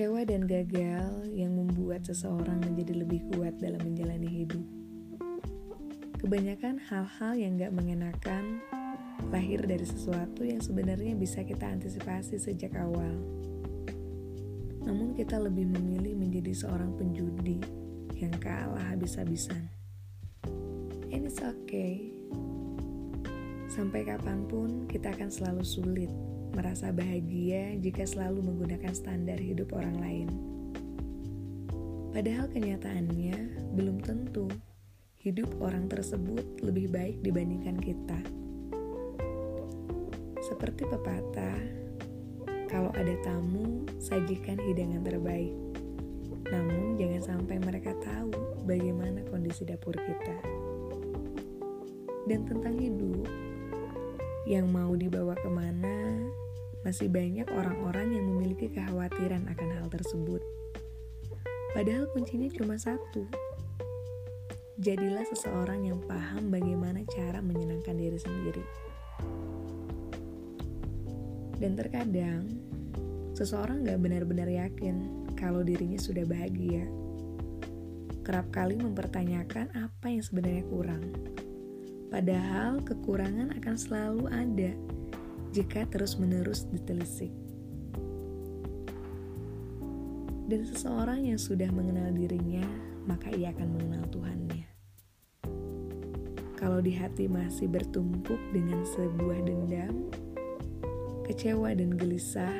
Kecewa dan gagal yang membuat seseorang menjadi lebih kuat dalam menjalani hidup. Kebanyakan hal-hal yang gak mengenakan lahir dari sesuatu yang sebenarnya bisa kita antisipasi sejak awal. Namun kita lebih memilih menjadi seorang penjudi yang kalah habis-habisan. And it's okay. Sampai kapan pun kita akan selalu sulit merasa bahagia jika selalu menggunakan standar hidup orang lain. Padahal kenyataannya belum tentu hidup orang tersebut lebih baik dibandingkan kita. Seperti pepatah, kalau ada tamu, sajikan hidangan terbaik. Namun jangan sampai mereka tahu bagaimana kondisi dapur kita. Dan tentang hidup, yang mau dibawa ke mana, masih banyak orang-orang yang memiliki kekhawatiran akan hal tersebut. Padahal kuncinya cuma satu. Jadilah seseorang yang paham bagaimana cara menyenangkan diri sendiri. Dan terkadang, seseorang gak benar-benar yakin kalau dirinya sudah bahagia. Kerap kali mempertanyakan apa yang sebenarnya kurang Padahal kekurangan akan selalu ada jika terus-menerus ditelisik. Dan seseorang yang sudah mengenal dirinya, maka ia akan mengenal Tuhannya. Kalau di hati masih bertumpuk dengan sebuah dendam, kecewa dan gelisah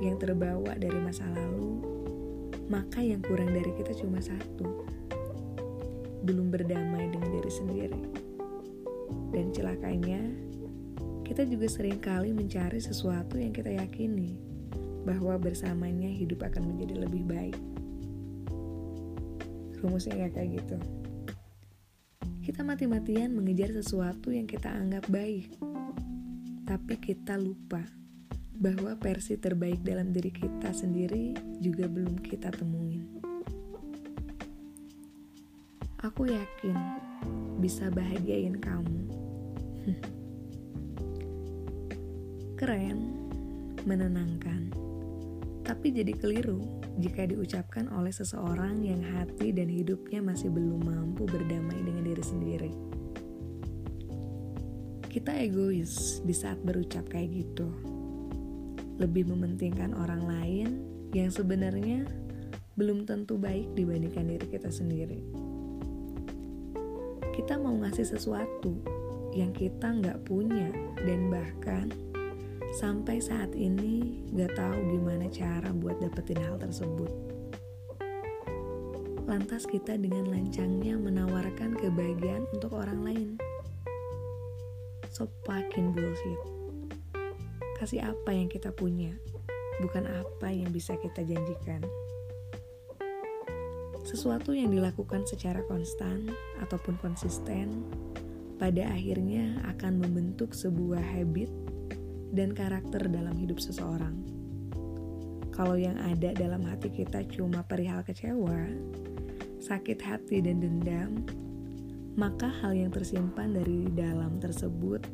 yang terbawa dari masa lalu, maka yang kurang dari kita cuma satu. Belum berdamai dengan diri sendiri. Dan celakanya, kita juga sering kali mencari sesuatu yang kita yakini bahwa bersamanya hidup akan menjadi lebih baik. Rumusnya gak kayak gitu. Kita mati-matian mengejar sesuatu yang kita anggap baik, tapi kita lupa bahwa versi terbaik dalam diri kita sendiri juga belum kita temuin. Aku yakin bisa bahagiain kamu Keren, menenangkan, tapi jadi keliru jika diucapkan oleh seseorang yang hati dan hidupnya masih belum mampu berdamai dengan diri sendiri. Kita egois di saat berucap kayak gitu, lebih mementingkan orang lain yang sebenarnya belum tentu baik dibandingkan diri kita sendiri. Kita mau ngasih sesuatu yang kita nggak punya dan bahkan sampai saat ini nggak tahu gimana cara buat dapetin hal tersebut. Lantas kita dengan lancangnya menawarkan kebahagiaan untuk orang lain. So fucking bullshit. Kasih apa yang kita punya, bukan apa yang bisa kita janjikan. Sesuatu yang dilakukan secara konstan ataupun konsisten pada akhirnya akan membentuk sebuah habit dan karakter dalam hidup seseorang. Kalau yang ada dalam hati kita cuma perihal kecewa, sakit hati dan dendam, maka hal yang tersimpan dari dalam tersebut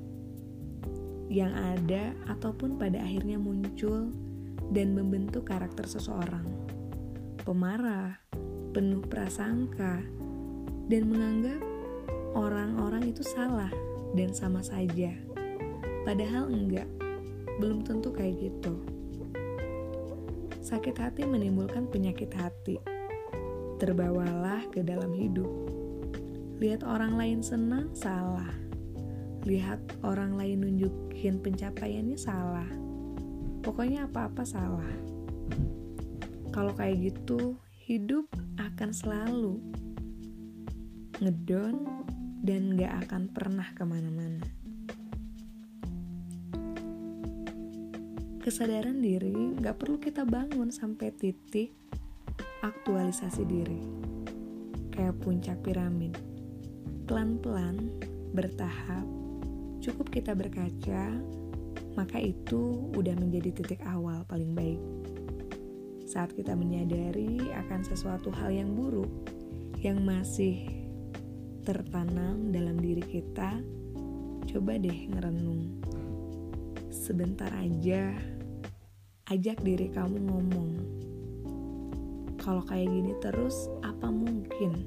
yang ada ataupun pada akhirnya muncul dan membentuk karakter seseorang. Pemarah, penuh prasangka, dan menganggap orang-orang itu salah dan sama saja. Padahal enggak, belum tentu kayak gitu. Sakit hati menimbulkan penyakit hati. Terbawalah ke dalam hidup. Lihat orang lain senang, salah. Lihat orang lain nunjukin pencapaiannya, salah. Pokoknya apa-apa salah. Kalau kayak gitu, hidup akan selalu ngedon dan gak akan pernah ke mana-mana. Kesadaran diri gak perlu kita bangun sampai titik aktualisasi diri. Kayak puncak piramid. Pelan-pelan, bertahap, cukup kita berkaca, maka itu udah menjadi titik awal paling baik. Saat kita menyadari akan sesuatu hal yang buruk yang masih tertanam dalam diri kita, coba deh ngerenung. Sebentar aja, ajak diri kamu ngomong. kalau kayak gini terus, apa mungkin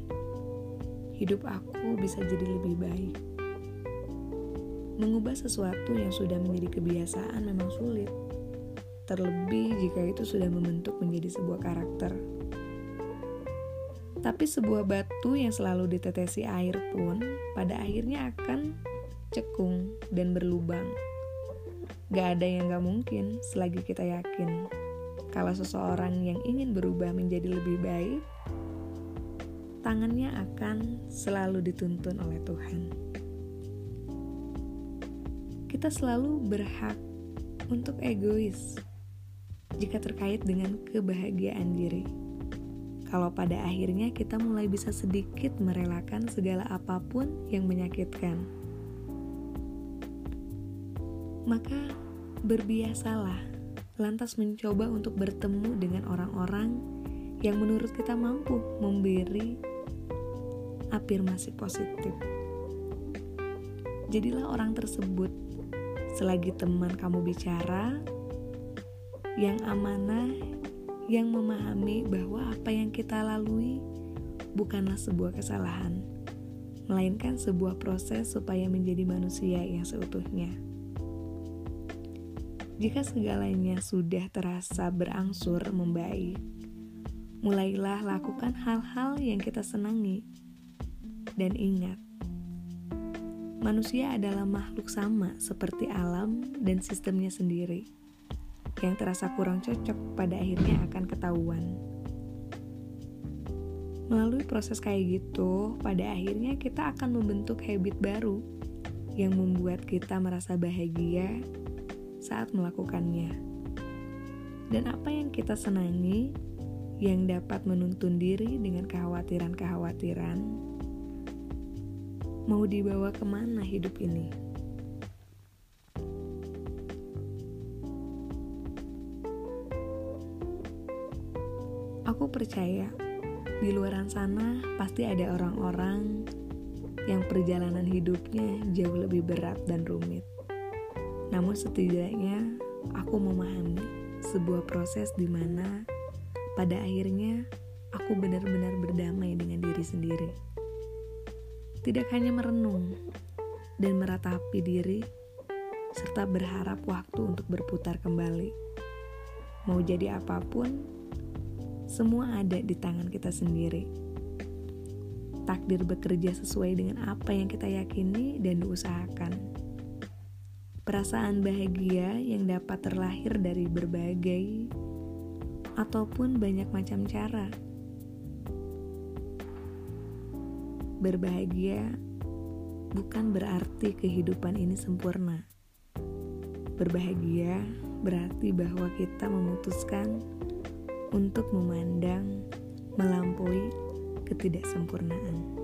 hidup aku bisa jadi lebih baik? Mengubah sesuatu yang sudah menjadi kebiasaan memang sulit, terlebih jika itu sudah membentuk menjadi sebuah karakter. Tapi sebuah batu yang selalu ditetesi air pun pada akhirnya akan cekung dan berlubang. Gak ada yang gak mungkin selagi kita yakin kalau seseorang yang ingin berubah menjadi lebih baik, tangannya akan selalu dituntun oleh Tuhan. Kita selalu berhak untuk egois jika terkait dengan kebahagiaan diri kalau pada akhirnya kita mulai bisa sedikit merelakan segala apa pun yang menyakitkan. Maka berbiasalah lantas mencoba untuk bertemu dengan orang-orang yang menurut kita mampu memberi afirmasi positif. Jadilah orang tersebut selagi teman kamu bicara yang amanah yang memahami bahwa apa yang kita lalui bukanlah sebuah kesalahan, melainkan sebuah proses supaya menjadi manusia yang seutuhnya. Jika segalanya sudah terasa berangsur membaik, mulailah lakukan hal-hal yang kita senangi. Dan ingat, manusia adalah makhluk sama seperti alam dan sistemnya sendiri yang terasa kurang cocok pada akhirnya akan ketahuan. Melalui proses kayak gitu, pada akhirnya kita akan membentuk habit baru yang membuat kita merasa bahagia saat melakukannya. Dan apa yang kita senangi yang dapat menuntun diri dengan kekhawatiran-kekhawatiran mau dibawa ke mana hidup ini? Aku percaya di luaran sana pasti ada orang-orang yang perjalanan hidupnya jauh lebih berat dan rumit. Namun setidaknya aku memahami sebuah proses di mana pada akhirnya aku benar-benar berdamai dengan diri sendiri. Tidak hanya merenung dan meratapi diri, serta berharap waktu untuk berputar kembali. Mau jadi apa pun, semua ada di tangan kita sendiri. Takdir bekerja sesuai dengan apa yang kita yakini dan diusahakan. Perasaan bahagia yang dapat terlahir dari berbagai ataupun banyak macam cara. Berbahagia bukan berarti kehidupan ini sempurna. Berbahagia berarti bahwa kita memutuskan untuk memandang melampaui ketidaksempurnaan.